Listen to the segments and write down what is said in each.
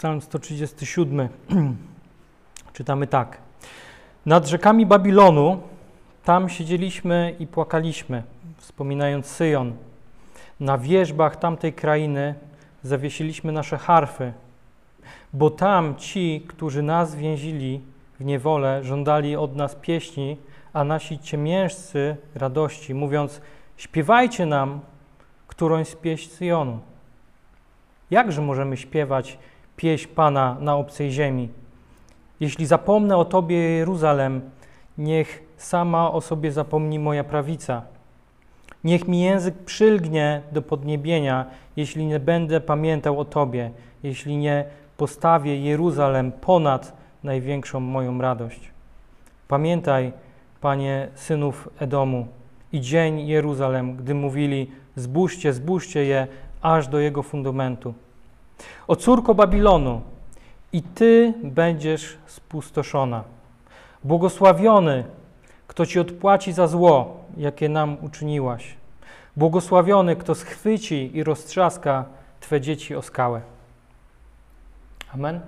Psalm 137. Czytamy tak. Nad rzekami Babilonu tam siedzieliśmy i płakaliśmy, wspominając Syjon. Na wierzbach tamtej krainy zawiesiliśmy nasze harfy, bo tam ci, którzy nas więzili w niewolę, żądali od nas pieśni, a nasi ciemiężcy radości, mówiąc: Śpiewajcie nam którąś z pieśń Syjonu. Jakże możemy śpiewać pieśń Pana na obcej ziemi? Jeśli zapomnę o Tobie, Jeruzalem, niech sama o sobie zapomni moja prawica. Niech mi język przylgnie do podniebienia, jeśli nie będę pamiętał o Tobie, jeśli nie postawię Jeruzalem ponad największą moją radość. Pamiętaj, Panie synów Edomu, i dzień Jeruzalem, gdy mówili: Zbóżcie, zbóżcie je aż do jego fundamentu. O córko Babilonu, i ty będziesz spustoszona. Błogosławiony, kto ci odpłaci za zło, jakie nam uczyniłaś. Błogosławiony, kto schwyci i roztrzaska Twe dzieci o skałę. Amen.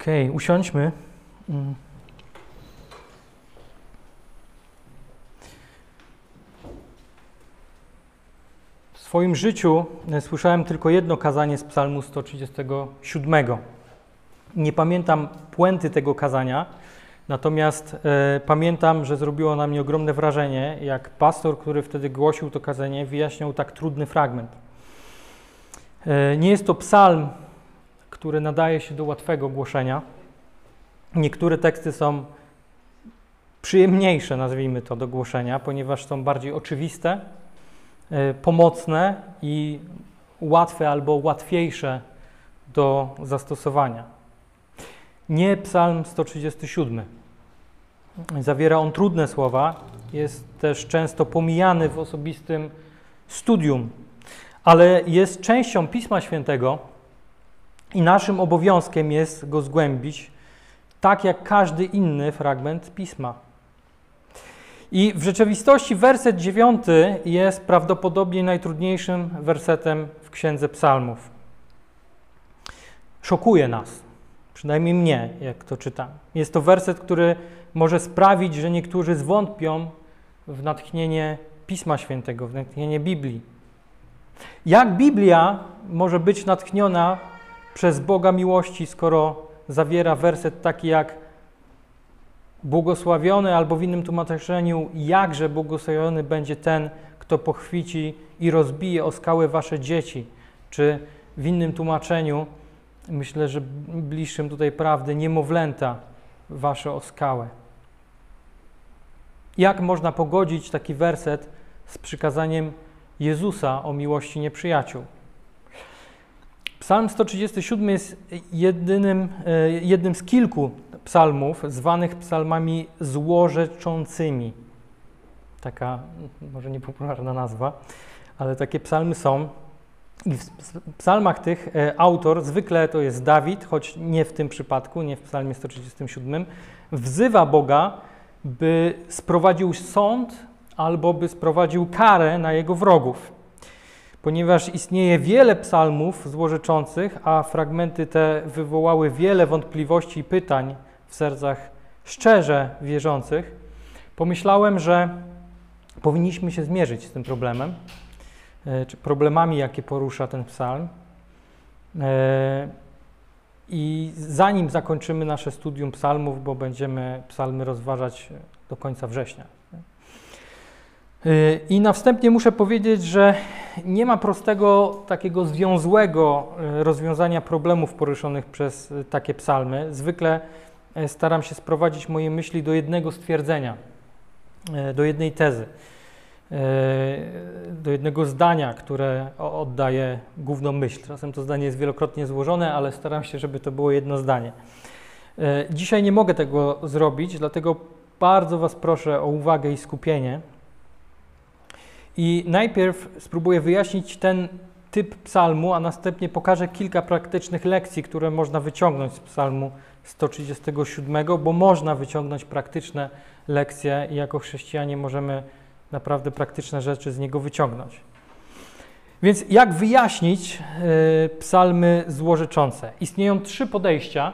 Okej, okay, usiądźmy. Swoim życiu e, słyszałem tylko jedno kazanie z Psalmu 137. Nie pamiętam puenty tego kazania, natomiast e, pamiętam, że zrobiło na mnie ogromne wrażenie, jak pastor, który wtedy głosił to kazanie, wyjaśniał tak trudny fragment. E, nie jest to psalm, który nadaje się do łatwego głoszenia. Niektóre teksty są przyjemniejsze, nazwijmy to, do głoszenia, ponieważ są bardziej oczywiste, pomocne i łatwe albo łatwiejsze do zastosowania. Nie Psalm 137. Zawiera on trudne słowa, jest też często pomijany w osobistym studium, ale jest częścią Pisma Świętego i naszym obowiązkiem jest go zgłębić, tak jak każdy inny fragment Pisma. I w rzeczywistości werset dziewiąty jest prawdopodobnie najtrudniejszym wersetem w Księdze Psalmów. Szokuje nas, przynajmniej mnie, jak to czytam. Jest to werset, który może sprawić, że niektórzy zwątpią w natchnienie Pisma Świętego, w natchnienie Biblii. Jak Biblia może być natchniona przez Boga miłości, skoro zawiera werset taki jak błogosławiony albo w innym tłumaczeniu jakże błogosławiony będzie ten, kto pochwyci i rozbije o skałę wasze dzieci, czy w innym tłumaczeniu, myślę, że bliższym tutaj prawdy, niemowlęta wasze o skałę. Jak można pogodzić taki werset z przykazaniem Jezusa o miłości nieprzyjaciół? Psalm 137 jest jedynym, e, jednym z kilku psalmów zwanych psalmami złorzeczącymi. Taka może niepopularna nazwa, ale takie psalmy są. I w psalmach tych e, autor, zwykle to jest Dawid, choć nie w tym przypadku, nie w psalmie 137, wzywa Boga, by sprowadził sąd albo by sprowadził karę na jego wrogów ponieważ istnieje wiele psalmów złorzeczących, a fragmenty te wywołały wiele wątpliwości i pytań w sercach szczerze wierzących, pomyślałem, że powinniśmy się zmierzyć z tym problemem, e, czy problemami, jakie porusza ten psalm. E, I zanim zakończymy nasze studium psalmów, bo będziemy psalmy rozważać do końca września. Y, I na wstępie muszę powiedzieć, że nie ma prostego, takiego związłego y, rozwiązania problemów poruszonych przez y, takie psalmy. Zwykle staram się sprowadzić moje myśli do jednego stwierdzenia, do jednej tezy, do jednego zdania, które oddaje główną myśl. Czasem to zdanie jest wielokrotnie złożone, ale staram się, żeby to było jedno zdanie. Dzisiaj nie mogę tego zrobić, dlatego bardzo Was proszę o uwagę i skupienie i najpierw spróbuję wyjaśnić ten typ psalmu, a następnie pokażę kilka praktycznych lekcji, które można wyciągnąć z psalmu 137, bo można wyciągnąć praktyczne lekcje i jako chrześcijanie możemy naprawdę praktyczne rzeczy z niego wyciągnąć. Więc jak wyjaśnić y, psalmy złorzeczące? Istnieją trzy podejścia,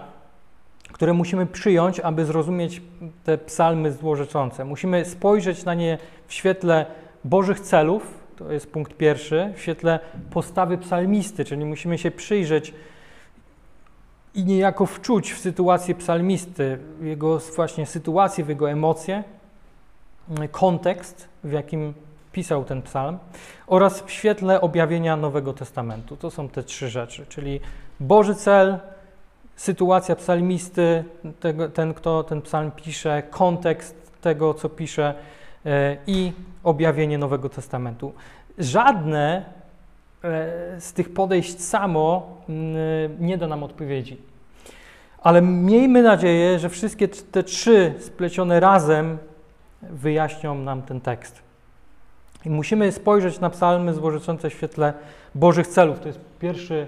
które musimy przyjąć, aby zrozumieć te psalmy złorzeczące. Musimy spojrzeć na nie w świetle Bożych celów, to jest punkt pierwszy, w świetle postawy psalmisty, czyli musimy się przyjrzeć i niejako wczuć w sytuację psalmisty, w jego właśnie sytuację, w jego emocje, kontekst, w jakim pisał ten psalm, oraz w świetle objawienia Nowego Testamentu. To są te trzy rzeczy, czyli Boży cel, sytuacja psalmisty, ten, kto ten psalm pisze, kontekst tego, co pisze e, i objawienie Nowego Testamentu. Żadne e, z tych podejść samo nie da nam odpowiedzi. Ale miejmy nadzieję, że wszystkie te trzy splecione razem wyjaśnią nam ten tekst. I musimy spojrzeć na psalmy złożyczące w świetle Bożych celów. To jest pierwszy,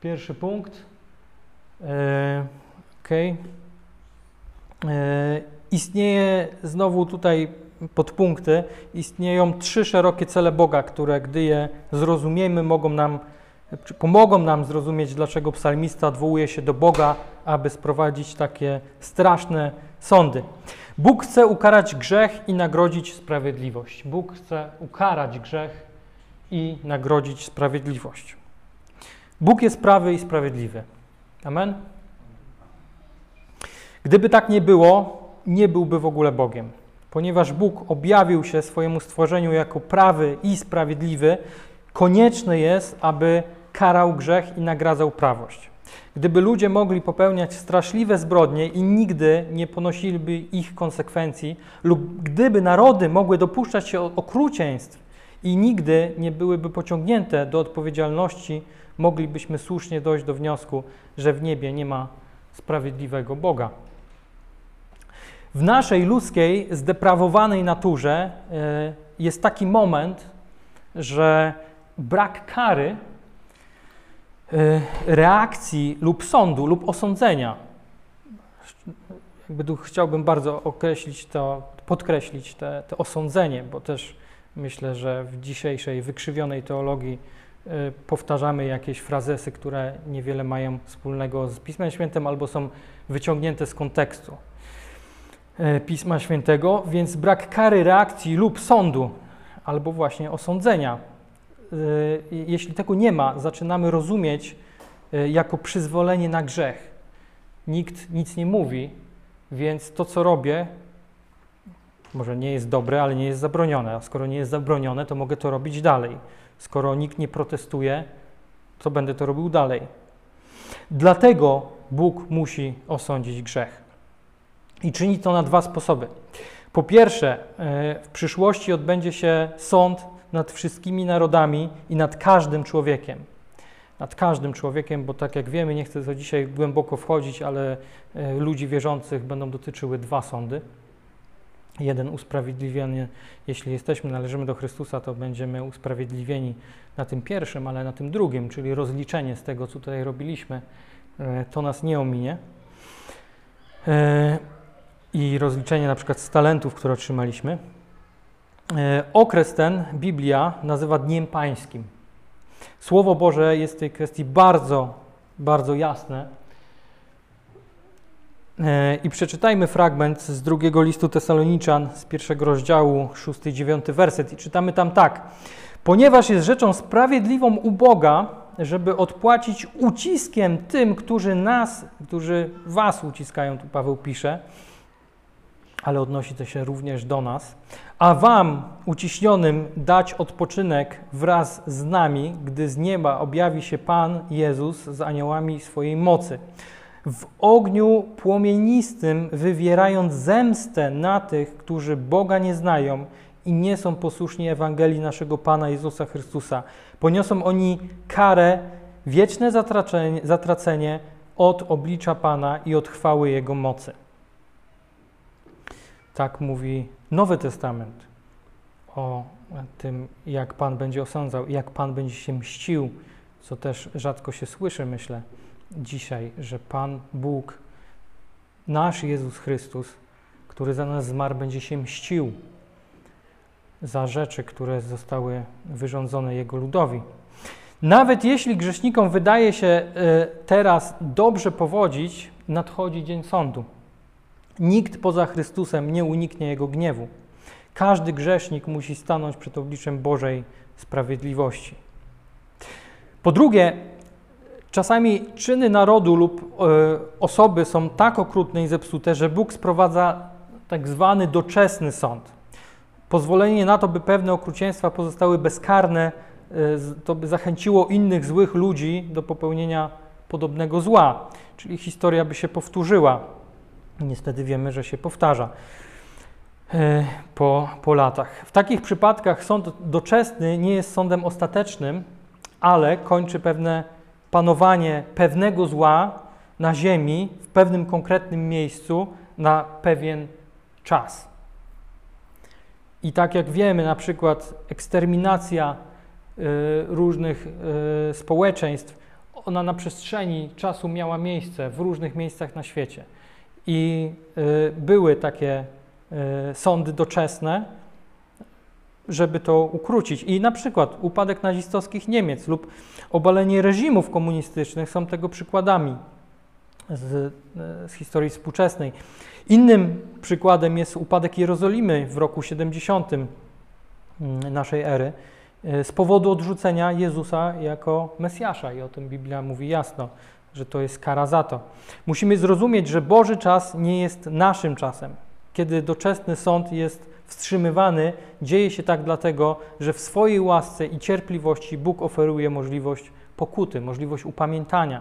pierwszy punkt. E, okay. E, istnieje znowu tutaj podpunkty. Istnieją trzy szerokie cele Boga, które gdy je zrozumiemy, mogą nam, pomogą nam zrozumieć, dlaczego psalmista odwołuje się do Boga, aby sprowadzić takie straszne sądy. Bóg chce ukarać grzech i nagrodzić sprawiedliwość. Bóg chce ukarać grzech i nagrodzić sprawiedliwość. Bóg jest prawy i sprawiedliwy. Amen? Gdyby tak nie było, nie byłby w ogóle Bogiem. Ponieważ Bóg objawił się swojemu stworzeniu jako prawy i sprawiedliwy, konieczne jest, aby karał grzech i nagradzał prawość. Gdyby ludzie mogli popełniać straszliwe zbrodnie i nigdy nie ponosiliby ich konsekwencji, lub gdyby narody mogły dopuszczać się okrucieństw i nigdy nie byłyby pociągnięte do odpowiedzialności, moglibyśmy słusznie dojść do wniosku, że w niebie nie ma sprawiedliwego Boga. W naszej ludzkiej, zdeprawowanej naturze e, jest taki moment, że brak kary Y, reakcji lub sądu lub osądzenia. Jakby tu chciałbym bardzo określić to, podkreślić te, to osądzenie, bo też myślę, że w dzisiejszej wykrzywionej teologii y, powtarzamy jakieś frazesy, które niewiele mają wspólnego z Pismem Świętym albo są wyciągnięte z kontekstu Pisma Świętego, więc brak kary, reakcji lub sądu albo właśnie osądzenia Y, jeśli tego nie ma, zaczynamy rozumieć y, jako przyzwolenie na grzech. Nikt nic nie mówi, więc to, co robię, może nie jest dobre, ale nie jest zabronione. A skoro nie jest zabronione, to mogę to robić dalej. Skoro nikt nie protestuje, to będę to robił dalej. Dlatego Bóg musi osądzić grzech. I czyni to na dwa sposoby. Po pierwsze, y, w przyszłości odbędzie się sąd nad wszystkimi narodami i nad każdym człowiekiem. Nad każdym człowiekiem, bo tak jak wiemy, nie chcę to dzisiaj głęboko wchodzić, ale e, ludzi wierzących będą dotyczyły dwa sądy. Jeden usprawiedliwiony, jeśli jesteśmy, należymy do Chrystusa, to będziemy usprawiedliwieni na tym pierwszym, ale na tym drugim, czyli rozliczenie z tego, co tutaj robiliśmy, e, to nas nie ominie. I rozliczenie na przykład z talentów, które otrzymaliśmy. E, okres ten Biblia nazywa Dniem Pańskim. Słowo Boże jest w tej kwestii bardzo, bardzo jasne. E, I przeczytajmy fragment z drugiego listu Tesaloniczan, z pierwszego rozdziału, szósty i dziewiąty werset. I czytamy tam tak. Ponieważ jest rzeczą sprawiedliwą u Boga, żeby odpłacić uciskiem tym, którzy nas, którzy was uciskają, tu Paweł pisze, ale odnosi to się również do nas, a wam, uciśnionym, dać odpoczynek wraz z nami, gdy z nieba objawi się Pan Jezus z aniołami swojej mocy. W ogniu płomienistym wywierając zemstę na tych, którzy Boga nie znają i nie są posłuszni Ewangelii naszego Pana Jezusa Chrystusa. Poniosą oni karę, wieczne zatracenie, od oblicza Pana i od chwały Jego mocy. Tak mówi Nowy Testament o tym, jak Pan będzie osądzał, jak Pan będzie się mścił, co też rzadko się słyszy, myślę, dzisiaj, że Pan Bóg, nasz Jezus Chrystus, który za nas zmarł, będzie się mścił. za rzeczy, które zostały wyrządzone jego ludowi. Nawet jeśli grzesznikom wydaje się e, teraz dobrze powodzić, nadchodzi dzień sądu. Nikt poza Chrystusem nie uniknie jego gniewu. Każdy grzesznik musi stanąć przed obliczem Bożej sprawiedliwości. Po drugie, czasami czyny narodu lub e, osoby są tak okrutne i zepsute, że Bóg sprowadza tak zwany doczesny sąd. Pozwolenie na to, by pewne okrucieństwa pozostały bezkarne, e, to by zachęciło innych złych ludzi do popełnienia podobnego zła, czyli historia by się powtórzyła. Niestety wiemy, że się powtarza e, po, po latach. W takich przypadkach sąd doczesny nie jest sądem ostatecznym, ale kończy pewne panowanie pewnego zła na ziemi w pewnym konkretnym miejscu na pewien czas. I tak jak wiemy, na przykład eksterminacja y, różnych y, społeczeństw, ona na przestrzeni czasu miała miejsce w różnych miejscach na świecie. I y, były takie sądy doczesne, żeby to ukrócić. I na przykład upadek nazistowskich Niemiec lub obalenie reżimów komunistycznych są tego przykładami z, z historii współczesnej. Innym przykładem jest upadek Jerozolimy w roku 70 mm, naszej ery z powodu odrzucenia Jezusa jako Mesjasza i o tym Biblia mówi jasno, że to jest kara za to. Musimy zrozumieć, że Boży czas nie jest naszym czasem. Kiedy doczesny sąd jest wstrzymywany, dzieje się tak dlatego, że w swojej łasce i cierpliwości Bóg oferuje możliwość pokuty, możliwość upamiętania.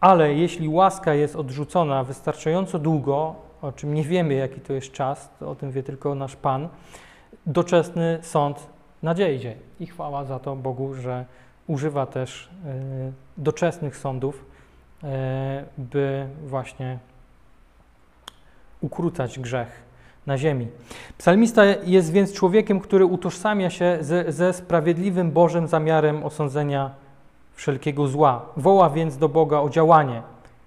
Ale jeśli łaska jest odrzucona wystarczająco długo, o czym nie wiemy, jaki to jest czas, to o tym wie tylko nasz Pan, doczesny sąd nadejdzie. I chwała za to Bogu, że używa też y, doczesnych sądów, y, by właśnie ukrócać grzech na ziemi. Psalmista jest więc człowiekiem, który utożsamia się ze, ze sprawiedliwym Bożym zamiarem osądzenia wszelkiego zła. Woła więc do Boga o działanie.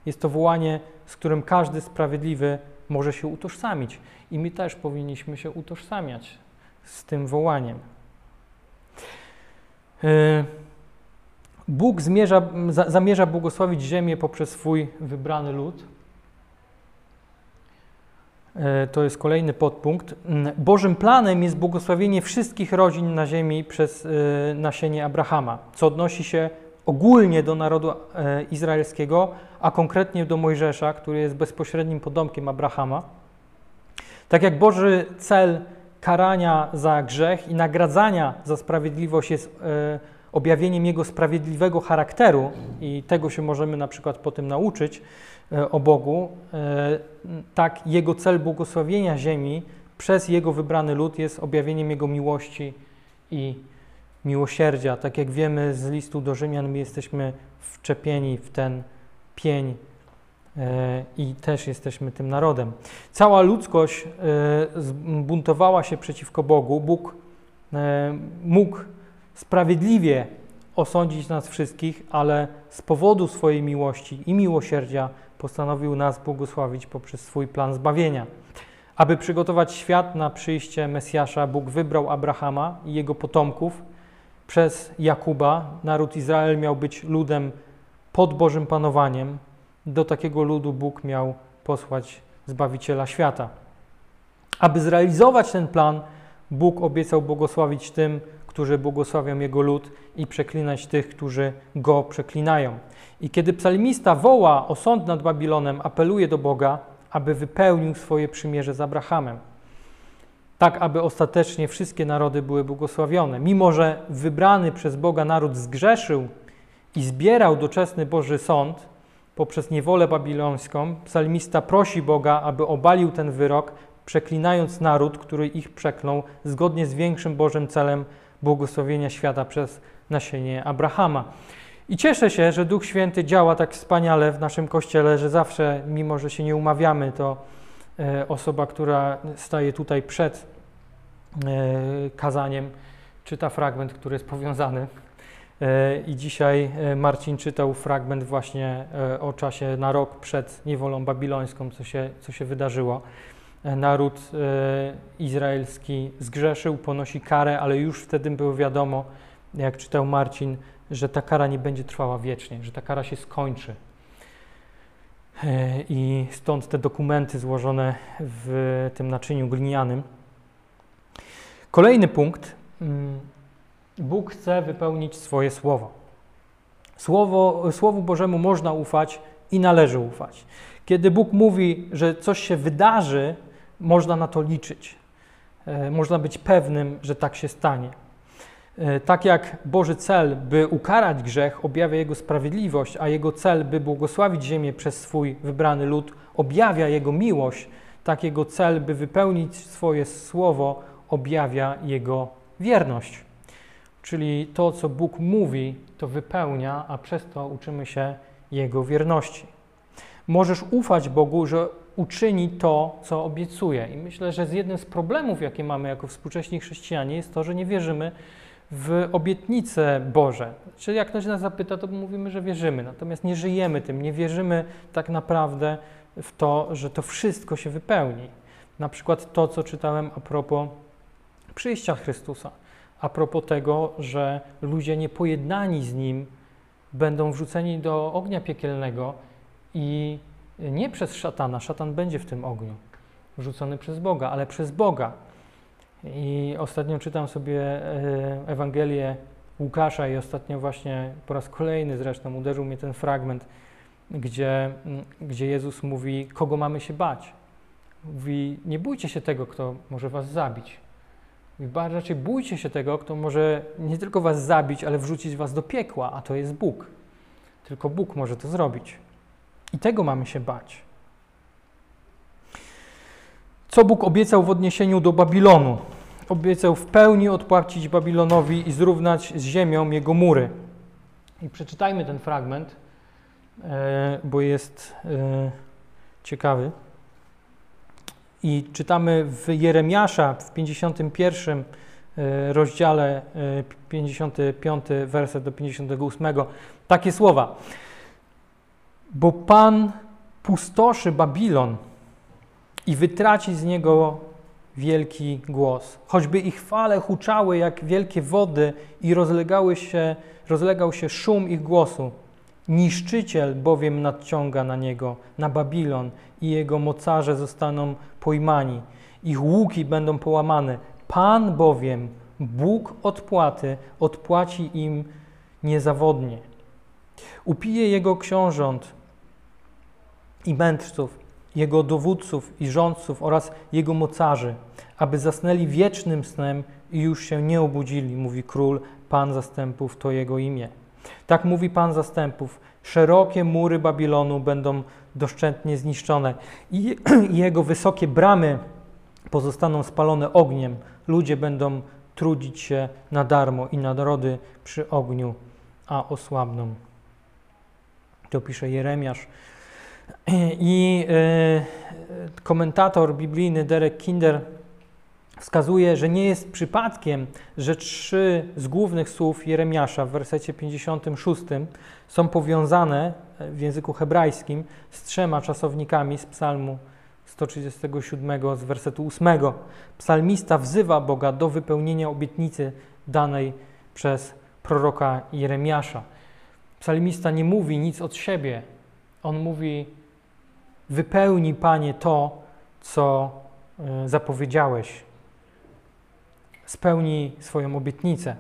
Jest to wołanie, z którym każdy sprawiedliwy może się utożsamić. I my też powinniśmy się utożsamiać z tym wołaniem. E, Bóg zmierza, zamierza błogosławić ziemię poprzez swój wybrany lud. E, to jest kolejny podpunkt. Mm, Bożym planem jest błogosławienie wszystkich rodzin na ziemi przez e, nasienie Abrahama, co odnosi się ogólnie do narodu e, izraelskiego, a konkretnie do Mojżesza, który jest bezpośrednim potomkiem Abrahama. Tak jak Boży cel karania za grzech i nagradzania za sprawiedliwość jest objawieniem Jego sprawiedliwego charakteru i tego się możemy na przykład po tym nauczyć, E, o Bogu, e, tak Jego cel błogosławienia ziemi przez Jego wybrany lud jest objawieniem Jego miłości i miłosierdzia. Tak jak wiemy z listu do Rzymian, my jesteśmy wczepieni w ten pień e, i też jesteśmy tym narodem. Cała ludzkość zbuntowała się przeciwko Bogu. Bóg mógł sprawiedliwie osądzić nas wszystkich, ale z powodu swojej miłości i miłosierdzia postanowił nas błogosławić poprzez swój plan zbawienia. Aby przygotować świat na przyjście Mesjasza, Bóg wybrał Abrahama i jego potomków. Przez Jakuba naród Izrael miał być ludem pod Bożym panowaniem. Do takiego ludu Bóg miał posłać Zbawiciela świata. Aby zrealizować ten plan, Bóg obiecał błogosławić tym, którzy błogosławią Jego lud i przeklinać tych, którzy Go przeklinają. I kiedy psalmista woła o sąd nad Babilonem, apeluje do Boga, aby wypełnił swoje przymierze z Abrahamem. Tak, aby ostatecznie wszystkie narody były błogosławione. Mimo, że wybrany przez Boga naród zgrzeszył i zbierał doczesny Boży sąd poprzez niewolę babilońską, psalmista prosi Boga, aby obalił ten wyrok, przeklinając naród, który ich przeklął, zgodnie z większym Bożym celem błogosławienia świata przez nasienie Abrahama. I cieszę się, że Duch Święty działa tak wspaniale w naszym kościele, że zawsze, mimo że się nie umawiamy, to e, osoba, która staje tutaj przed e, kazaniem, czyta fragment, który jest powiązany. E, I dzisiaj Marcin czytał fragment właśnie o czasie na rok przed niewolą babilońską, co się, co się wydarzyło. Naród izraelski zgrzeszył, ponosi karę, ale już wtedy było wiadomo, jak czytał Marcin, że ta kara nie będzie trwała wiecznie, że ta kara się skończy. I stąd te dokumenty złożone w tym naczyniu glinianym. Kolejny punkt. Mm, Bóg chce wypełnić swoje słowo. Słowo, Słowu Bożemu można ufać i należy ufać. Kiedy Bóg mówi, że coś się wydarzy, można na to liczyć. E, można być pewnym, że tak się stanie. E, tak jak Boży cel, by ukarać grzech, objawia Jego sprawiedliwość, a Jego cel, by błogosławić ziemię przez swój wybrany lud, objawia Jego miłość, tak Jego cel, by wypełnić swoje słowo, objawia Jego wierność. Czyli to, co Bóg mówi, to wypełnia, a przez to uczymy się Jego wierności. Możesz ufać Bogu, że uczyni to, co obiecuje. I myślę, że z jednym z problemów, jakie mamy jako współcześni chrześcijanie, jest to, że nie wierzymy w obietnice Boże. Czyli jak ktoś nas zapyta, to mówimy, że wierzymy, natomiast nie żyjemy tym, nie wierzymy tak naprawdę w to, że to wszystko się wypełni. Na przykład to, co czytałem a propos przyjścia Chrystusa, a propos tego, że ludzie niepojednani z Nim będą wrzuceni do ognia piekielnego i nie przez szatana, szatan będzie w tym ogniu, wrzucony przez Boga, ale przez Boga. I ostatnio czytam sobie e, Ewangelię Łukasza i ostatnio właśnie po raz kolejny zresztą uderzył mnie ten fragment, gdzie, gdzie Jezus mówi, kogo mamy się bać. Mówi, nie bójcie się tego, kto może was zabić. Mówi, raczej bójcie się tego, kto może nie tylko was zabić, ale wrzucić was do piekła, a to jest Bóg. Tylko Bóg może to zrobić. I tego mamy się bać. Co Bóg obiecał w odniesieniu do Babilonu? Obiecał w pełni odpłacić Babilonowi i zrównać z ziemią jego mury. I przeczytajmy ten fragment, e, bo jest e, ciekawy. I czytamy w Jeremiasza w 51 e, rozdziale 55 werset do 58 takie słowa. Bo Pan pustoszy Babilon i wytraci z niego wielki głos. Choćby ich fale huczały jak wielkie wody i rozlegały się, rozlegał się szum ich głosu. Niszczyciel bowiem nadciąga na niego, na Babilon i jego mocarze zostaną pojmani. Ich łuki będą połamane. Pan bowiem, Bóg odpłaty, odpłaci im niezawodnie. Upije jego książąt i mędrców jego dowódców i rządców oraz jego mocarzy, aby zasnęli wiecznym snem i już się nie obudzili, mówi król, Pan zastępów to jego imię. Tak mówi Pan zastępów, szerokie mury Babilonu będą doszczętnie zniszczone i jego wysokie bramy pozostaną spalone ogniem. Ludzie będą trudzić się na darmo i narody przy ogniu, a osłabną. To pisze Jeremiasz i e, komentator biblijny Derek Kinder wskazuje, że nie jest przypadkiem, że trzy z głównych słów Jeremiasza w wersecie 56 są powiązane w języku hebrajskim z trzema czasownikami z psalmu 137 z wersetu 8. Psalmista wzywa Boga do wypełnienia obietnicy danej przez proroka Jeremiasza. Psalmista nie mówi nic od siebie, on mówi: Wypełni, Panie, to, co e, zapowiedziałeś. Spełni swoją obietnicę.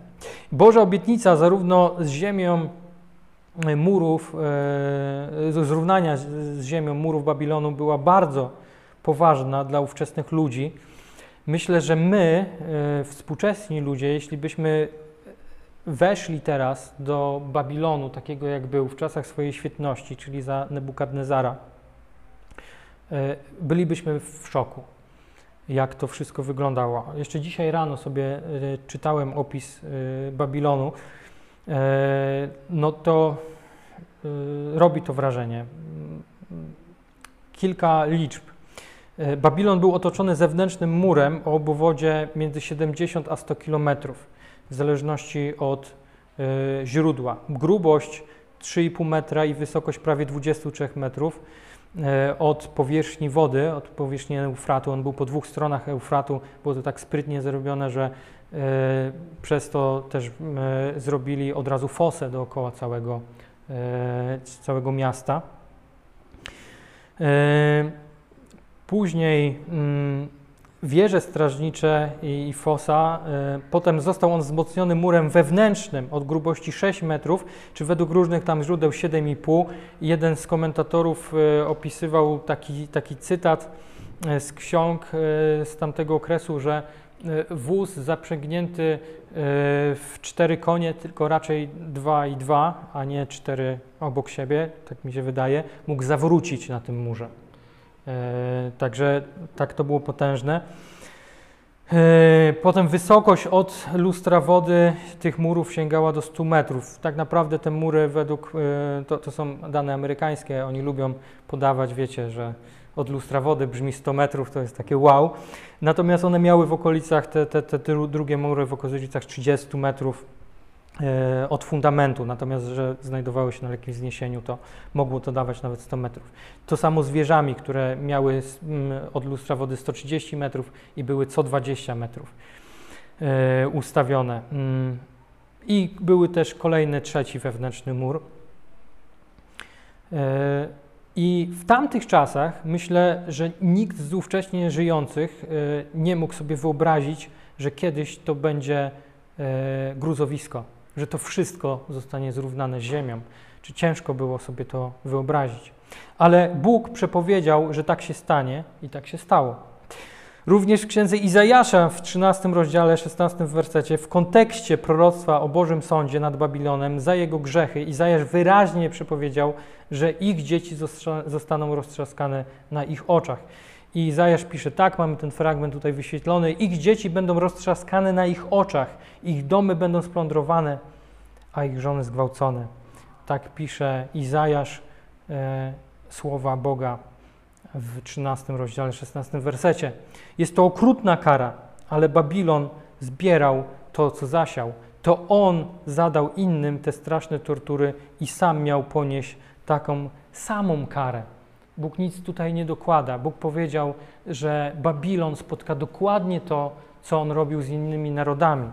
Boża obietnica, zarówno z ziemią e, murów, e, zrównania z ziemią murów Babilonu, była bardzo poważna dla ówczesnych ludzi. Myślę, że my, współczesni ludzie, jeśli byśmy weszli teraz do Babilonu, takiego jak był w czasach swojej świetności, czyli za Nebukadnezara, e, bylibyśmy w szoku, jak to wszystko wyglądało. Jeszcze dzisiaj rano sobie e, czytałem opis e, Babilonu. No to robi to wrażenie. Kilka liczb. Babilon był otoczony zewnętrznym murem o obwodzie między 70 a 100 kilometrów w zależności od y, źródła. Grubość 3,5 metra i wysokość prawie 23 metrów. e, od powierzchni wody, od powierzchni Eufratu. On był po dwóch stronach Eufratu. Było to tak sprytnie zrobione, że e, przez to też zrobili od razu fosę dookoła całego, całego miasta. Później mm, wieże strażnicze i, fosa. E, potem został on wzmocniony murem wewnętrznym od grubości 6 metrów, czy według różnych tam źródeł 7,5. Jeden z komentatorów e, opisywał taki, taki cytat e, z ksiąg z tamtego okresu, że wóz zaprzęgnięty w cztery konie, tylko raczej dwa i dwa, a nie cztery obok siebie, tak mi się wydaje, mógł zawrócić na tym murze. E, także tak to było potężne. E, potem wysokość od lustra wody tych murów sięgała do 100 metrów. Tak naprawdę te mury według, e, to, to są dane amerykańskie, oni lubią podawać, wiecie, że od lustra wody brzmi 100 metrów, to jest takie wow. Natomiast one miały w okolicach, te, te, te drugie mury w okolicach 30 metrów od fundamentu, natomiast że znajdowały się na lekkim wzniesieniu, to mogło to dawać nawet 100 metrów. To samo z wieżami, które miały od lustra wody 130 metrów i były co 20 metrów e, ustawione. Mm. I były też kolejny, trzeci wewnętrzny mur. E, I w tamtych czasach myślę, że nikt z ówcześnie żyjących nie mógł sobie wyobrazić, że kiedyś to będzie gruzowisko że to wszystko zostanie zrównane z ziemią. Czy ciężko było sobie to wyobrazić? Ale Bóg przepowiedział, że tak się stanie i tak się stało. Również w księdze Izajasza w 13 rozdziale, 16 wersecie, w kontekście proroctwa o Bożym Sądzie nad Babilonem za jego grzechy, Izajasz wyraźnie przepowiedział, że ich dzieci zostaną roztrzaskane na ich oczach. I Izajasz pisze tak, mamy ten fragment tutaj wyświetlony, ich dzieci będą roztrzaskane na ich oczach, ich domy będą splądrowane, a ich żony zgwałcone. Tak pisze Izajasz e, słowa Boga w 13 rozdziale, 16 wersecie. Jest to okrutna kara, ale Babilon zbierał to, co zasiał. To on zadał innym te straszne tortury i sam miał ponieść taką samą karę. Bóg nic tutaj nie dokłada. Bóg powiedział, że Babilon spotka dokładnie to, co on robił z innymi narodami.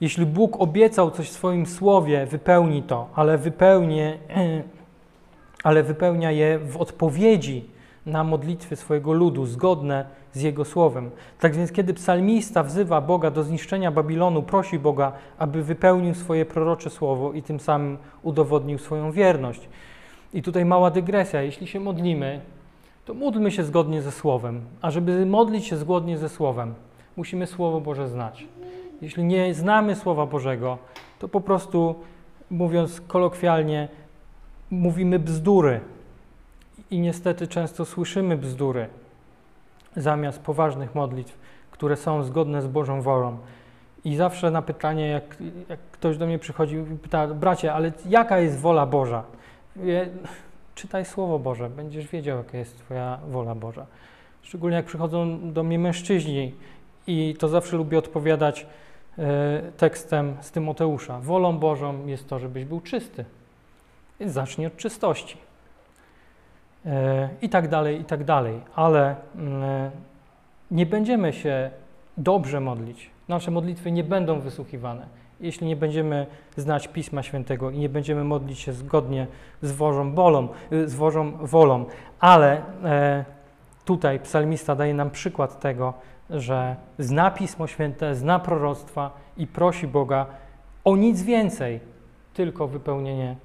Jeśli Bóg obiecał coś w swoim słowie, wypełni to, ale, wypełnie, ale wypełnia je w odpowiedzi na modlitwy swojego ludu, zgodne z Jego słowem. Tak więc, kiedy psalmista wzywa Boga do zniszczenia Babilonu, prosi Boga, aby wypełnił swoje prorocze słowo i tym samym udowodnił swoją wierność. I tutaj mała dygresja. Jeśli się modlimy, to módlmy się zgodnie ze Słowem. A żeby modlić się zgodnie ze Słowem, musimy Słowo Boże znać. Jeśli nie znamy Słowa Bożego, to po prostu, mówiąc kolokwialnie, mówimy bzdury. I niestety często słyszymy bzdury zamiast poważnych modlitw, które są zgodne z Bożą wolą. I zawsze na pytanie, jak, jak ktoś do mnie przychodzi i pyta, bracie, ale jaka jest wola Boża? Czytaj Słowo Boże, będziesz wiedział, jaka jest Twoja wola Boża. Szczególnie jak przychodzą do mnie mężczyźni i to zawsze lubię odpowiadać e, tekstem z Tymoteusza. Wolą Bożą jest to, żebyś był czysty. Więc zacznij od czystości. E, I tak dalej, i tak dalej. Ale e, nie będziemy się dobrze modlić. Nasze modlitwy nie będą wysłuchiwane jeśli nie będziemy znać Pisma Świętego i nie będziemy modlić się zgodnie z Bożą, bolą, z Bożą wolą. Ale e, tutaj psalmista daje nam przykład tego, że zna Pismo Święte, zna proroctwa i prosi Boga o nic więcej, tylko wypełnienie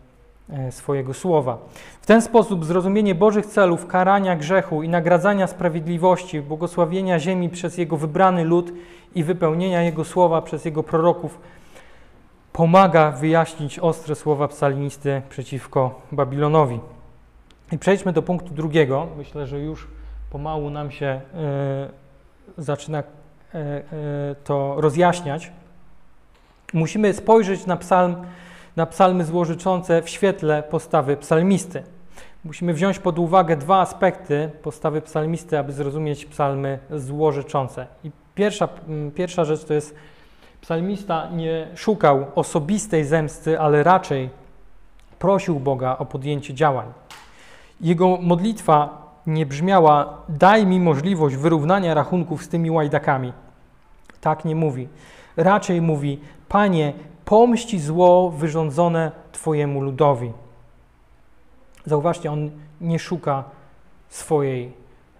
e, swojego słowa. W ten sposób zrozumienie Bożych celów, karania grzechu i nagradzania sprawiedliwości, błogosławienia ziemi przez Jego wybrany lud i wypełnienia Jego słowa przez Jego proroków pomaga wyjaśnić ostre słowa psalmisty przeciwko Babilonowi. I przejdźmy do punktu drugiego. Myślę, że już pomału nam się y, zaczyna y, y, to rozjaśniać. Musimy spojrzeć na, psalm, na psalmy złożyczące w świetle postawy psalmisty. Musimy wziąć pod uwagę dwa aspekty postawy psalmisty, aby zrozumieć psalmy złożyczące. I pierwsza, pierwsza rzecz to jest Psalmista nie szukał osobistej zemsty, ale raczej prosił Boga o podjęcie działań. Jego modlitwa nie brzmiała: Daj mi możliwość wyrównania rachunków z tymi łajdakami. Tak nie mówi. Raczej mówi: Panie, pomści zło wyrządzone Twojemu ludowi. Zauważcie, on nie szuka swojej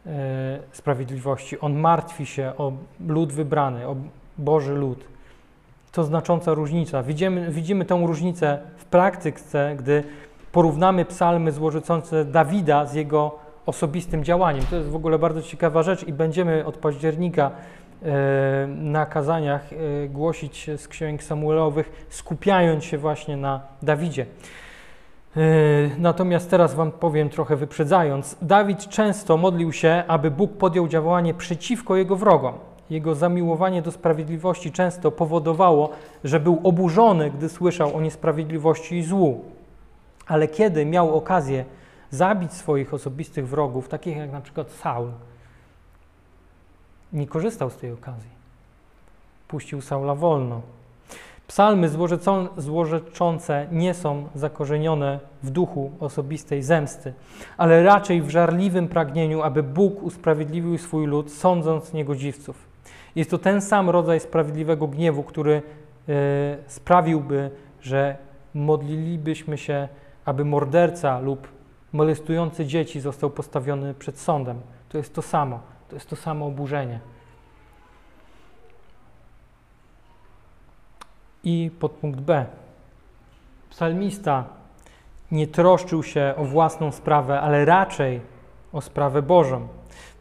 e, sprawiedliwości. On martwi się o lud wybrany, o Boży lud. To znacząca różnica. Widzimy, widzimy tę różnicę w praktyce, gdy porównamy psalmy złożycące Dawida z jego osobistym działaniem. To jest w ogóle bardzo ciekawa rzecz i będziemy od października e, na kazaniach e, głosić z księg Samuelowych, skupiając się właśnie na Dawidzie. E, natomiast teraz Wam powiem trochę wyprzedzając. Dawid często modlił się, aby Bóg podjął działanie przeciwko jego wrogom. Jego zamiłowanie do sprawiedliwości często powodowało, że był oburzony, gdy słyszał o niesprawiedliwości i złu. Ale kiedy miał okazję zabić swoich osobistych wrogów, takich jak na przykład Saul, nie korzystał z tej okazji. Puścił Saula wolno. Psalmy złorzeczące nie są zakorzenione w duchu osobistej zemsty, ale raczej w żarliwym pragnieniu, aby Bóg usprawiedliwił swój lud, sądząc niegodziwców. Jest to ten sam rodzaj sprawiedliwego gniewu, który e, sprawiłby, że modlilibyśmy się, aby morderca lub molestujący dzieci został postawiony przed sądem. To jest to samo. To jest to samo oburzenie. I podpunkt B. Psalmista nie troszczył się o własną sprawę, ale raczej o sprawę Bożą.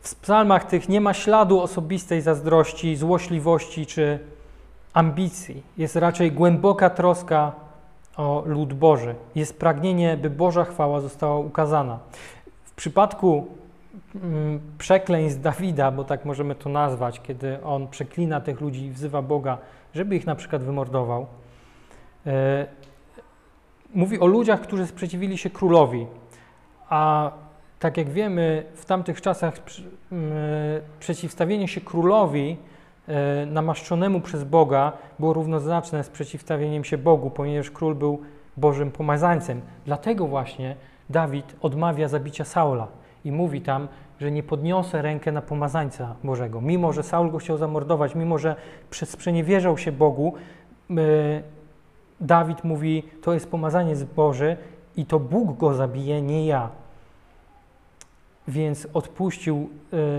W psalmach tych nie ma śladu osobistej zazdrości, złośliwości czy ambicji. Jest raczej głęboka troska o lud Boży. Jest pragnienie, by Boża chwała została ukazana. W przypadku mm, przekleństw Dawida, bo tak możemy to nazwać, kiedy on przeklina tych ludzi i wzywa Boga, żeby ich na przykład wymordował, e, mówi o ludziach, którzy sprzeciwili się królowi, a tak jak wiemy, w tamtych czasach przeciwstawienie się królowi e, namaszczonemu przez Boga było równoznaczne z przeciwstawieniem się Bogu, ponieważ król był Bożym pomazańcem. Dlatego właśnie Dawid odmawia zabicia Saula i mówi tam, że nie podniosę rękę na pomazańca Bożego. Mimo, że Saul go chciał zamordować, mimo, że sprzeniewierzał się Bogu, Dawid mówi, to jest pomazaniec Boży i to Bóg go zabije, nie ja więc odpuścił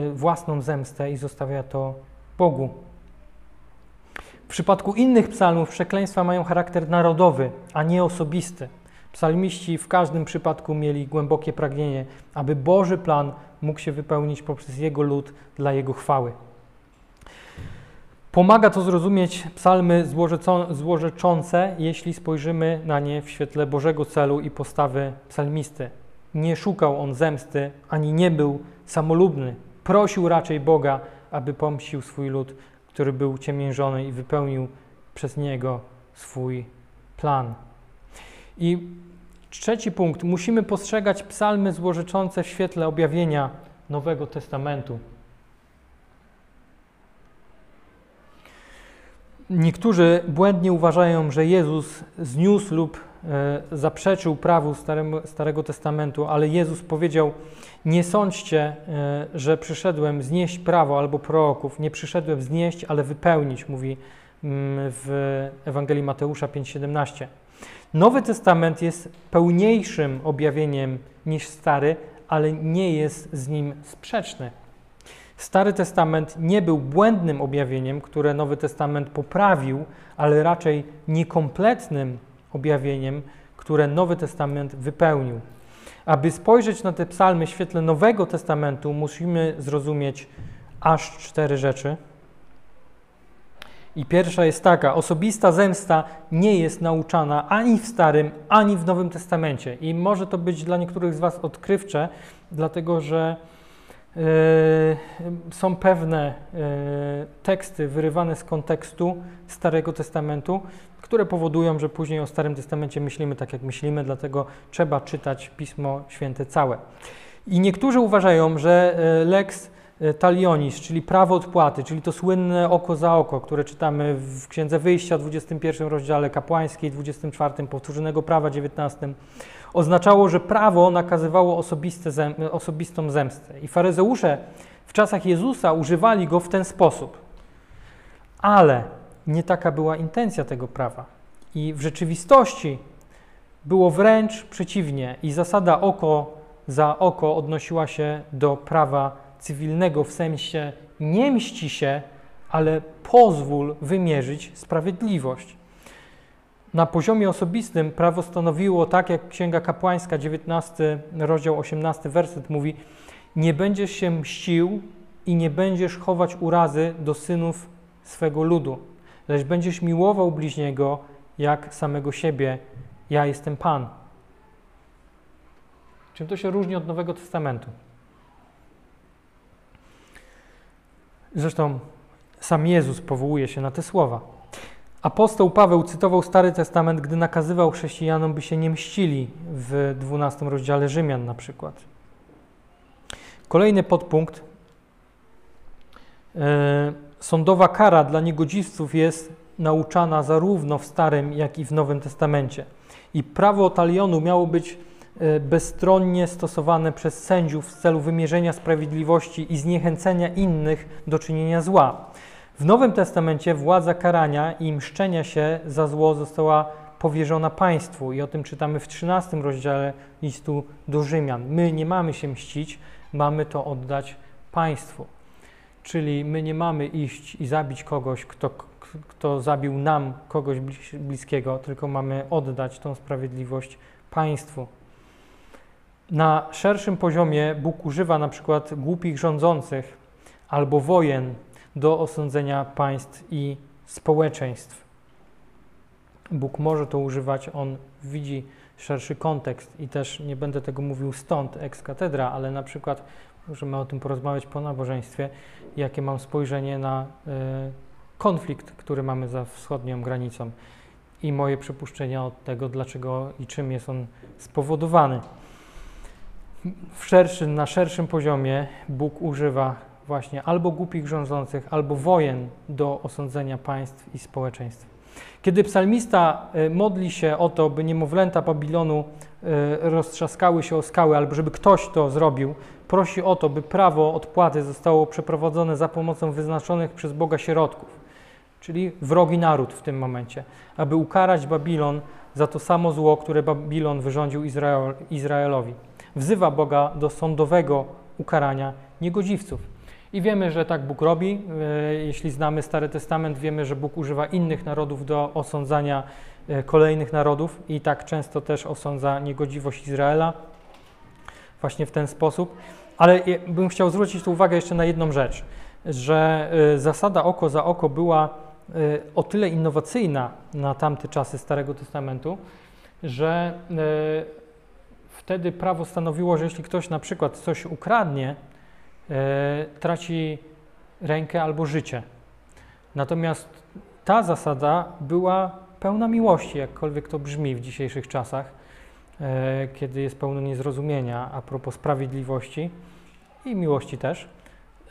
y, własną zemstę i zostawia to Bogu. W przypadku innych psalmów przekleństwa mają charakter narodowy, a nie osobisty. Psalmiści w każdym przypadku mieli głębokie pragnienie, aby Boży plan mógł się wypełnić poprzez Jego lud dla Jego chwały. Pomaga to zrozumieć psalmy złorzeczące, jeśli spojrzymy na nie w świetle Bożego celu i postawy psalmisty. Nie szukał on zemsty, ani nie był samolubny. Prosił raczej Boga, aby pomścił swój lud, który był ciemiężony i wypełnił przez niego swój plan. I trzeci punkt. Musimy postrzegać psalmy złożyczące w świetle objawienia Nowego Testamentu. Niektórzy błędnie uważają, że Jezus zniósł lub zaprzeczył prawu Starego Testamentu, ale Jezus powiedział: Nie sądźcie, e, że przyszedłem znieść prawo albo proroków. Nie przyszedłem znieść, ale wypełnić, mówi mm, w Ewangelii Mateusza 5:17. Nowy Testament jest pełniejszym objawieniem niż Stary, ale nie jest z nim sprzeczny. Stary Testament nie był błędnym objawieniem, które Nowy Testament poprawił, ale raczej niekompletnym objawieniem, które Nowy Testament wypełnił. Aby spojrzeć na te psalmy w świetle Nowego Testamentu, musimy zrozumieć aż cztery rzeczy. I pierwsza jest taka: osobista zemsta nie jest nauczana ani w Starym, ani w Nowym Testamencie. I może to być dla niektórych z Was odkrywcze, dlatego że są pewne yy, teksty wyrywane z kontekstu Starego Testamentu, które powodują, że później o Starym Testamencie myślimy tak, jak myślimy, dlatego trzeba czytać Pismo Święte całe. I niektórzy uważają, że e, Lex e, talionis, czyli prawo odpłaty, czyli to słynne oko za oko, które czytamy w Księdze Wyjścia, 21 rozdziale kapłańskiej, 24 powtórzonego prawa, 19, oznaczało, że prawo nakazywało zem, osobistą zemstę. I faryzeusze w czasach Jezusa używali go w ten sposób. Ale nie taka była intencja tego prawa. I w rzeczywistości było wręcz przeciwnie. I zasada oko za oko odnosiła się do prawa cywilnego w sensie nie mści się, ale pozwól wymierzyć sprawiedliwość. Na poziomie osobistym prawo stanowiło, tak jak Księga Kapłańska, 19 rozdział 18 werset mówi, nie będziesz się mścił i nie będziesz chować urazy do synów swego ludu, lecz będziesz miłował bliźniego jak samego siebie. Ja jestem Pan. Czym to się różni od Nowego Testamentu? Zresztą sam Jezus powołuje się na te słowa. Apostoł Paweł cytował Stary Testament, gdy nakazywał chrześcijanom, by się nie mścili w 12 rozdziale Rzymian na przykład. Kolejny podpunkt. E, sądowa kara dla niegodziwców jest nauczana zarówno w Starym, jak i w Nowym Testamencie. I prawo talionu miało być e, bezstronnie stosowane przez sędziów w celu wymierzenia sprawiedliwości i zniechęcenia innych do czynienia zła. W Nowym Testamencie władza karania i mszczenia się za zło została powierzona państwu i o tym czytamy w 13 rozdziale listu do Rzymian. My nie mamy się mścić, mamy to oddać państwu. Czyli my nie mamy iść i zabić kogoś, kto, kto zabił nam kogoś bliskiego, tylko mamy oddać tą sprawiedliwość państwu. Na szerszym poziomie Bóg używa na przykład głupich rządzących albo wojen do osądzenia państw i społeczeństw. Bóg może to używać, on widzi szerszy kontekst i też nie będę tego mówił stąd ex katedra, ale na przykład możemy o tym porozmawiać po nabożeństwie, jakie mam spojrzenie na y, konflikt, który mamy za wschodnią granicą i moje przypuszczenia od tego, dlaczego i czym jest on spowodowany. W na szerszym poziomie Bóg używa właśnie albo głupich rządzących, albo wojen do osądzenia państw i społeczeństw. Kiedy psalmista e, modli się o to, by niemowlęta Babilonu e, roztrzaskały się o skały, albo żeby ktoś to zrobił, prosi o to, by prawo odpłaty zostało przeprowadzone za pomocą wyznaczonych przez Boga środków, czyli wrogi naród w tym momencie, aby ukarać Babilon za to samo zło, które Babilon wyrządził Izrael, Izraelowi. Wzywa Boga do sądowego ukarania niegodziwców. I wiemy, że tak Bóg robi. E, jeśli znamy Stary Testament, wiemy, że Bóg używa innych narodów do osądzania e, kolejnych narodów i tak często też osądza niegodziwość Izraela właśnie w ten sposób. Ale bym chciał zwrócić tu uwagę jeszcze na jedną rzecz, że e, zasada oko za oko była o tyle innowacyjna na tamte czasy Starego Testamentu, że wtedy prawo stanowiło, że jeśli ktoś na przykład coś ukradnie, traci rękę albo życie. Natomiast ta zasada była pełna miłości, jakkolwiek to brzmi w dzisiejszych czasach, e, kiedy jest pełno niezrozumienia a propos sprawiedliwości i miłości też,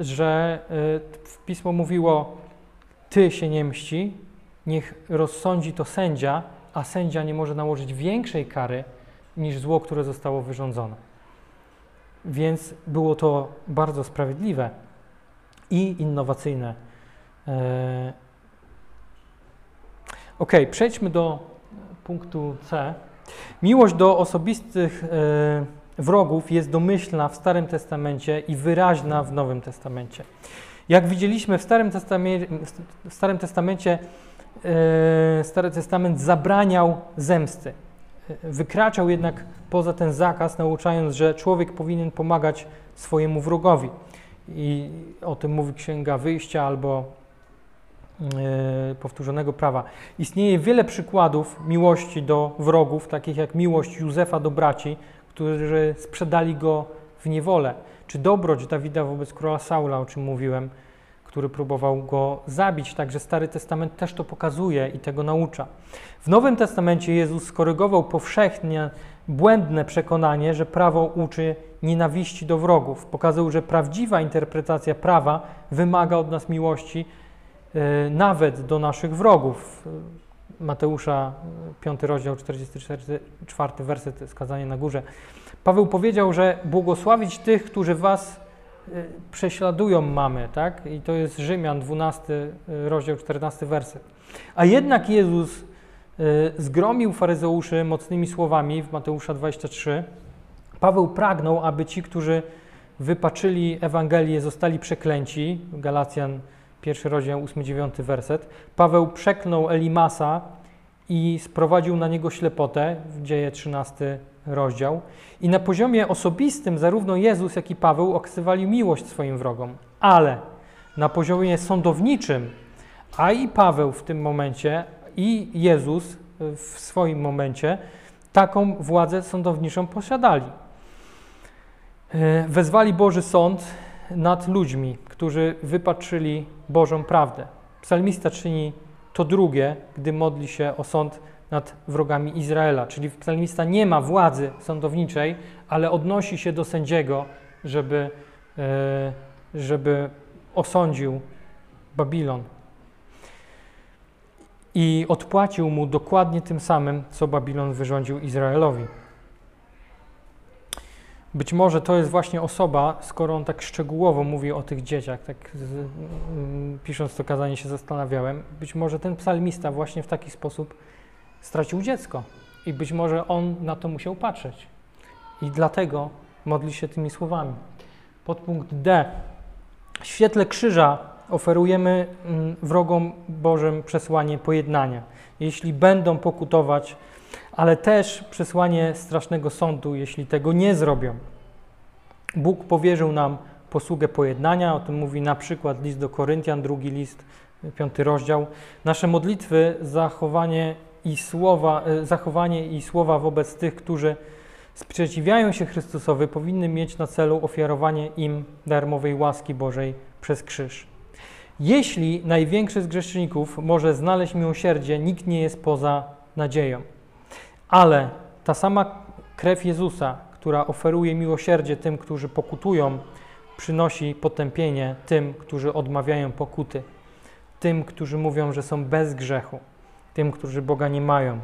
że e, Pismo mówiło, ty się nie mści, niech rozsądzi to sędzia, a sędzia nie może nałożyć większej kary niż zło, które zostało wyrządzone. Więc było to bardzo sprawiedliwe i innowacyjne. E, ok, przejdźmy do punktu C. Miłość do osobistych e, wrogów jest domyślna w Starym Testamencie i wyraźna w Nowym Testamencie. Jak widzieliśmy w Starym Testamencie, w Starym Testamencie e, Stary Testament zabraniał zemsty wykraczał jednak poza ten zakaz, nauczając, że człowiek powinien pomagać swojemu wrogowi. I o tym mówi Księga Wyjścia albo e, powtórzonego prawa. Istnieje wiele przykładów miłości do wrogów, takich jak miłość Józefa do braci, którzy sprzedali go w niewolę, czy dobroć Dawida wobec króla Saula, o czym mówiłem, który próbował go zabić. Także Stary Testament też to pokazuje i tego naucza. W Nowym Testamencie Jezus skorygował powszechnie błędne przekonanie, że prawo uczy nienawiści do wrogów. Pokazał, że prawdziwa interpretacja prawa wymaga od nas miłości e, nawet do naszych wrogów. Mateusza 5 rozdział 44 werset skazanie na górze. Paweł powiedział, że błogosławić tych, którzy was e, prześladują mamy, tak? I to jest Rzymian 12 rozdział 14 werset. A jednak Jezus Y, zgromił faryzeuszy mocnymi słowami w Mateusza 23. Paweł pragnął, aby ci, którzy wypaczyli Ewangelię, zostali przeklęci. Galacjan, pierwszy rozdział, 8-9 werset. Paweł przeklnął Elimasa i sprowadził na niego ślepotę, w dzieje 13 rozdział. I na poziomie osobistym zarówno Jezus, jak i Paweł okazywali miłość swoim wrogom. Ale na poziomie sądowniczym, a i Paweł w tym momencie, i Jezus w swoim momencie taką władzę sądowniczą posiadali. E, wezwali Boży Sąd nad ludźmi, którzy wypatrzyli Bożą prawdę. Psalmista czyni to drugie, gdy modli się o sąd nad wrogami Izraela. Czyli psalmista nie ma władzy sądowniczej, ale odnosi się do sędziego, żeby, e, żeby osądził Babilon i odpłacił mu dokładnie tym samym, co Babilon wyrządził Izraelowi. Być może to jest właśnie osoba, skoro on tak szczegółowo mówi o tych dzieciach, tak mm, pisząc to kazanie się zastanawiałem, być może ten psalmista właśnie w taki sposób stracił dziecko i być może on na to musiał patrzeć. I dlatego modli się tymi słowami. Podpunkt D. W świetle krzyża oferujemy mm, wrogom Bożym przesłanie pojednania. Jeśli będą pokutować, ale też przesłanie strasznego sądu, jeśli tego nie zrobią. Bóg powierzył nam posługę pojednania, o tym mówi na przykład list do Koryntian, drugi list, piąty rozdział. Nasze modlitwy, zachowanie i słowa, e, zachowanie i słowa wobec tych, którzy sprzeciwiają się Chrystusowi, powinny mieć na celu ofiarowanie im darmowej łaski Bożej przez krzyż. Jeśli największy z grzeszników może znaleźć miłosierdzie, nikt nie jest poza nadzieją. Ale ta sama krew Jezusa, która oferuje miłosierdzie tym, którzy pokutują, przynosi potępienie tym, którzy odmawiają pokuty, tym, którzy mówią, że są bez grzechu, tym, którzy Boga nie mają.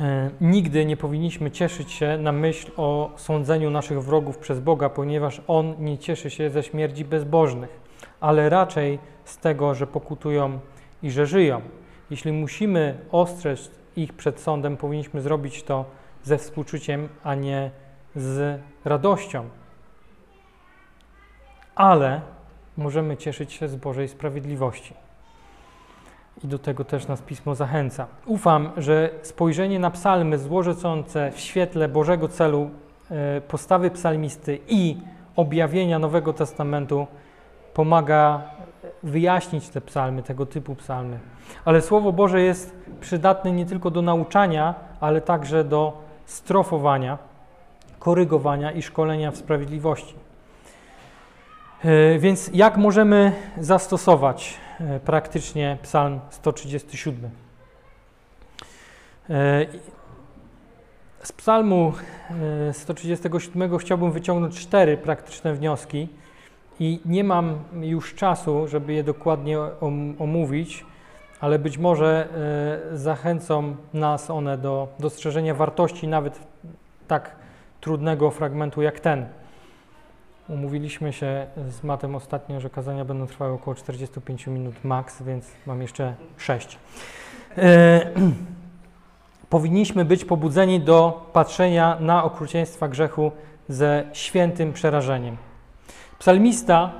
E, nigdy nie powinniśmy cieszyć się na myśl o sądzeniu naszych wrogów przez Boga, ponieważ On nie cieszy się ze śmierci bezbożnych, ale raczej z tego, że pokutują i że żyją. Jeśli musimy ostrzec ich przed sądem, powinniśmy zrobić to ze współczuciem, a nie z radością. Ale możemy cieszyć się z Bożej sprawiedliwości. I do tego też nas Pismo zachęca. Ufam, że spojrzenie na psalmy złożące w świetle Bożego celu e, postawy psalmisty i objawienia Nowego Testamentu pomaga wyjaśnić te psalmy, tego typu psalmy. Ale Słowo Boże jest przydatne nie tylko do nauczania, ale także do strofowania, korygowania i szkolenia w sprawiedliwości. E, więc jak możemy zastosować e, praktycznie Psalm 137? E, z Psalmu 137 chciałbym wyciągnąć cztery praktyczne wnioski i nie mam już czasu, żeby je dokładnie omówić, ale być może zachęcą nas one do dostrzeżenia wartości nawet tak trudnego fragmentu jak ten. Umówiliśmy się z Matem ostatnio, że kazania będą trwały około 45 minut max, więc mam jeszcze 6. E, powinniśmy być pobudzeni do patrzenia na okrucieństwa grzechu ze świętym przerażeniem. Psalmista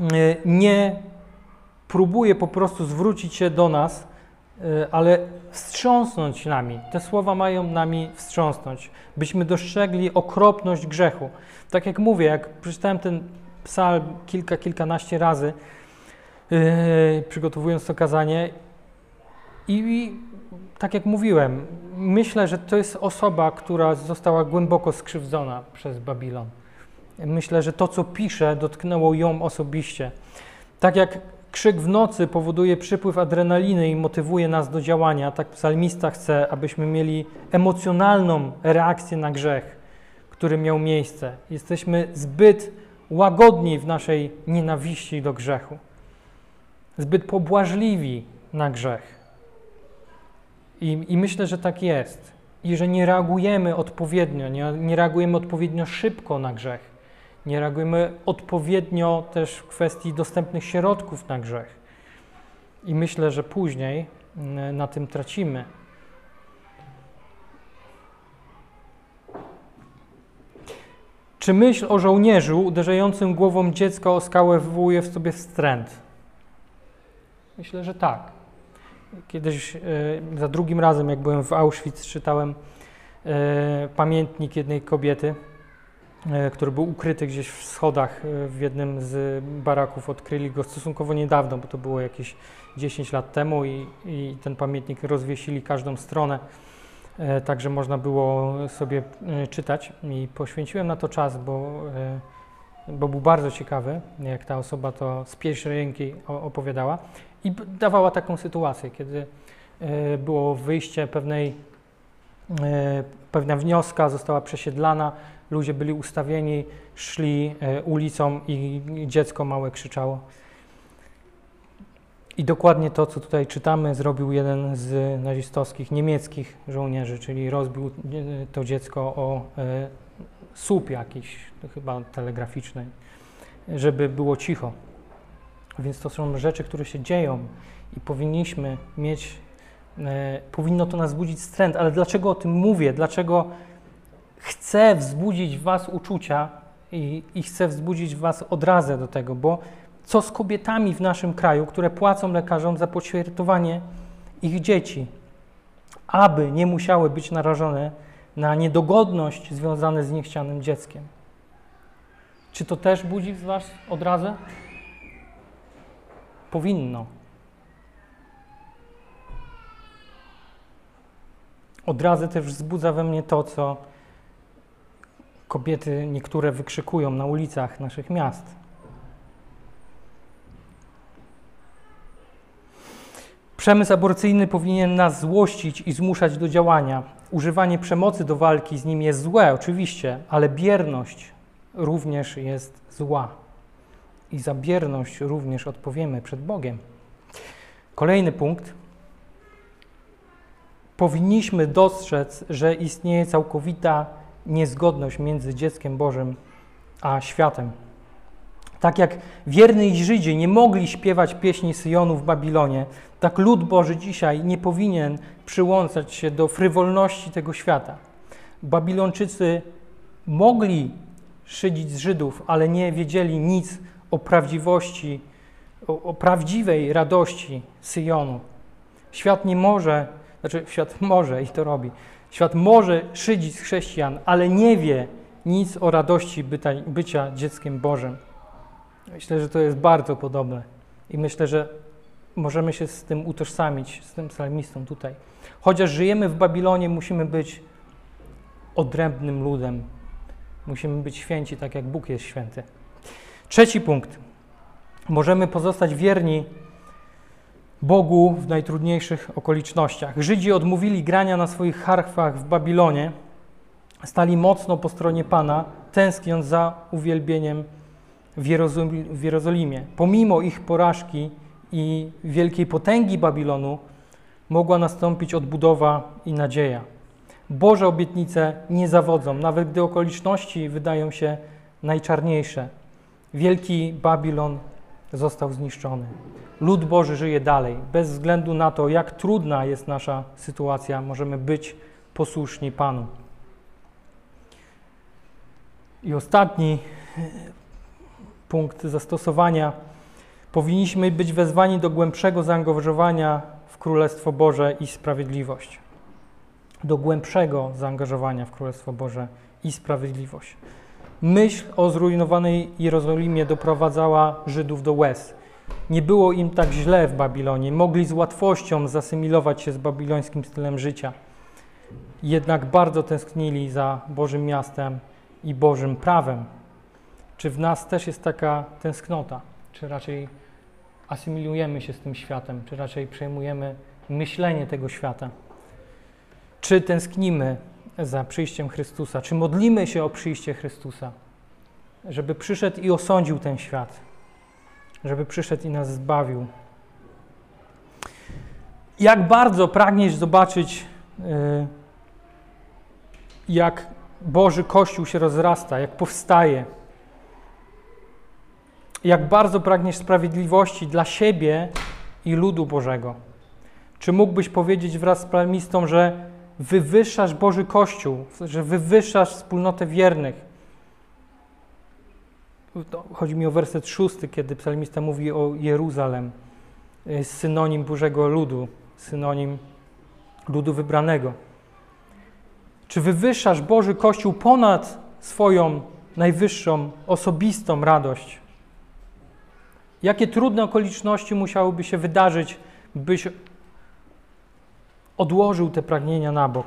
e, nie próbuje po prostu zwrócić się do nas, e, ale wstrząsnąć nami. Te słowa mają nami wstrząsnąć, byśmy dostrzegli okropność grzechu. Tak jak mówię, jak przeczytałem ten psalm kilka, kilkanaście razy, yy, przygotowując to kazanie, i, i tak jak mówiłem, myślę, że to jest osoba, która została głęboko skrzywdzona przez Babilon. Myślę, że to, co pisze, dotknęło ją osobiście. Tak jak krzyk w nocy powoduje przypływ adrenaliny i motywuje nas do działania, tak psalmista chce, abyśmy mieli emocjonalną reakcję na grzech, który miał miejsce. Jesteśmy zbyt łagodni w naszej nienawiści do grzechu, zbyt pobłażliwi na grzech. I, i myślę, że tak jest. I że nie reagujemy odpowiednio, nie, nie reagujemy odpowiednio szybko na grzech. Nie reagujemy odpowiednio też w kwestii dostępnych środków na grzech. I myślę, że później mm, na tym tracimy. Czy myśl o żołnierzu uderzającym głową dziecka o skałę wywołuje w sobie wstręt? Myślę, że tak. Kiedyś, e, za drugim razem, jak byłem w Auschwitz, czytałem e, pamiętnik jednej kobiety, który był ukryty gdzieś w schodach w jednym z baraków. Odkryli go stosunkowo niedawno, bo to było jakieś 10 lat temu i, i ten pamiętnik rozwiesili każdą stronę. E, także można było sobie e, czytać i poświęciłem na to czas, bo, e, bo był bardzo ciekawy, jak ta osoba to z pierwszej ręki opowiadała i dawała taką sytuację, kiedy było wyjście pewnej, pewna wnioska została przesiedlana, ludzie byli ustawieni, szli ulicą i dziecko małe krzyczało. I dokładnie to, co tutaj czytamy, zrobił jeden z nazistowskich, niemieckich żołnierzy, czyli rozbił e, to dziecko o e, słup jakiś, chyba telegraficzny, żeby było cicho. Więc to są rzeczy, które się dzieją i powinniśmy mieć, e, powinno to nas budzić stręt. Ale dlaczego o tym mówię? Dlaczego chcę wzbudzić w Was uczucia i, i chcę wzbudzić w Was odrazę do tego? Bo co z kobietami w naszym kraju, które płacą lekarzom za poćwiartowanie ich dzieci, aby nie musiały być narażone na niedogodność związane z niechcianym dzieckiem? Czy to też budzi w Was odrazę? Powinno. Odrazę też wzbudza we mnie to, co kobiety niektóre wykrzykują na ulicach naszych miast. Przemysł aborcyjny powinien nas złościć i zmuszać do działania. Używanie przemocy do walki z nim jest złe, oczywiście, ale bierność również jest zła. I za bierność również odpowiemy przed Bogiem. Kolejny punkt. Powinniśmy dostrzec, że istnieje całkowita niezgodność między dzieckiem Bożym a światem. Tak jak wierni Żydzi nie mogli śpiewać pieśni Syjonu w Babilonie, tak lud Boży dzisiaj nie powinien przyłączać się do frywolności tego świata. Babilończycy mogli szydzić z Żydów, ale nie wiedzieli nic o prawdziwości, o, o prawdziwej radości Syjonu. Świat nie może, znaczy świat może i to robi, świat może szydzić z chrześcijan, ale nie wie nic o radości byta, bycia dzieckiem Bożym. Myślę, że to jest bardzo podobne i myślę, że możemy się z tym utożsamić, z tym psalmistą tutaj. Chociaż żyjemy w Babilonie, musimy być odrębnym ludem. Musimy być święci, tak jak Bóg jest święty. Trzeci punkt. Możemy pozostać wierni Bogu w najtrudniejszych okolicznościach. Żydzi odmówili grania na swoich harfach w Babilonie, stali mocno po stronie Pana, tęskniąc za uwielbieniem w Jerozolimie. Pomimo ich porażki i wielkiej potęgi Babilonu, mogła nastąpić odbudowa i nadzieja. Boże obietnice nie zawodzą, nawet gdy okoliczności wydają się najczarniejsze. Wielki Babilon został zniszczony. Lud Boży żyje dalej. Bez względu na to, jak trudna jest nasza sytuacja, możemy być posłuszni Panu. I ostatni punkt zastosowania. Powinniśmy być wezwani do głębszego zaangażowania w Królestwo Boże i sprawiedliwość. Do głębszego zaangażowania w Królestwo Boże i sprawiedliwość. Myśl o zrujnowanej Jerozolimie doprowadzała Żydów do łez. Nie było im tak źle w Babilonie, mogli z łatwością zasymilować się z babilońskim stylem życia. Jednak bardzo tęsknili za Bożym miastem i Bożym prawem. Czy w nas też jest taka tęsknota? Czy raczej asymilujemy się z tym światem? Czy raczej przejmujemy myślenie tego świata? Czy tęsknimy za przyjściem Chrystusa? Czy modlimy się o przyjście Chrystusa? Żeby przyszedł i osądził ten świat, żeby przyszedł i nas zbawił. Jak bardzo pragniesz zobaczyć, yy, jak Boży Kościół się rozrasta, jak powstaje. Jak bardzo pragniesz sprawiedliwości dla siebie i ludu Bożego. Czy mógłbyś powiedzieć wraz z psalmistą, że wywyższasz Boży Kościół, że wywyższasz wspólnotę wiernych? Chodzi mi o werset szósty, kiedy psalmista mówi o Jeruzalem, synonim Bożego ludu, synonim ludu wybranego. Czy wywyższasz Boży Kościół ponad swoją najwyższą, osobistą radość? Jakie trudne okoliczności musiałyby się wydarzyć, byś odłożył te pragnienia na bok?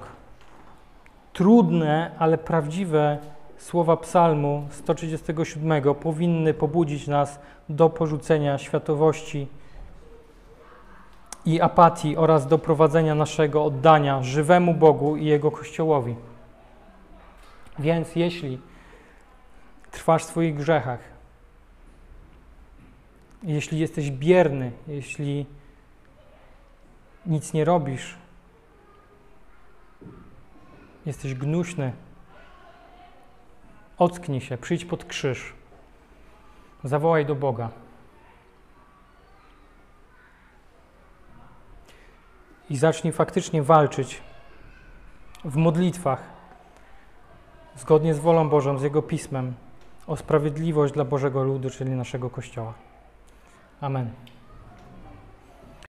Trudne, ale prawdziwe słowa Psalmu 137 powinny pobudzić nas do porzucenia światowości i apatii oraz do prowadzenia naszego oddania żywemu Bogu i Jego Kościołowi. Więc jeśli trwasz w swoich grzechach, jeśli jesteś bierny, jeśli nic nie robisz, jesteś gnuśny, ocknij się, przyjdź pod krzyż, zawołaj do Boga. i zacznij faktycznie walczyć w modlitwach, zgodnie z wolą Bożą, z Jego pismem, o sprawiedliwość dla Bożego ludu, czyli naszego Kościoła. Amen.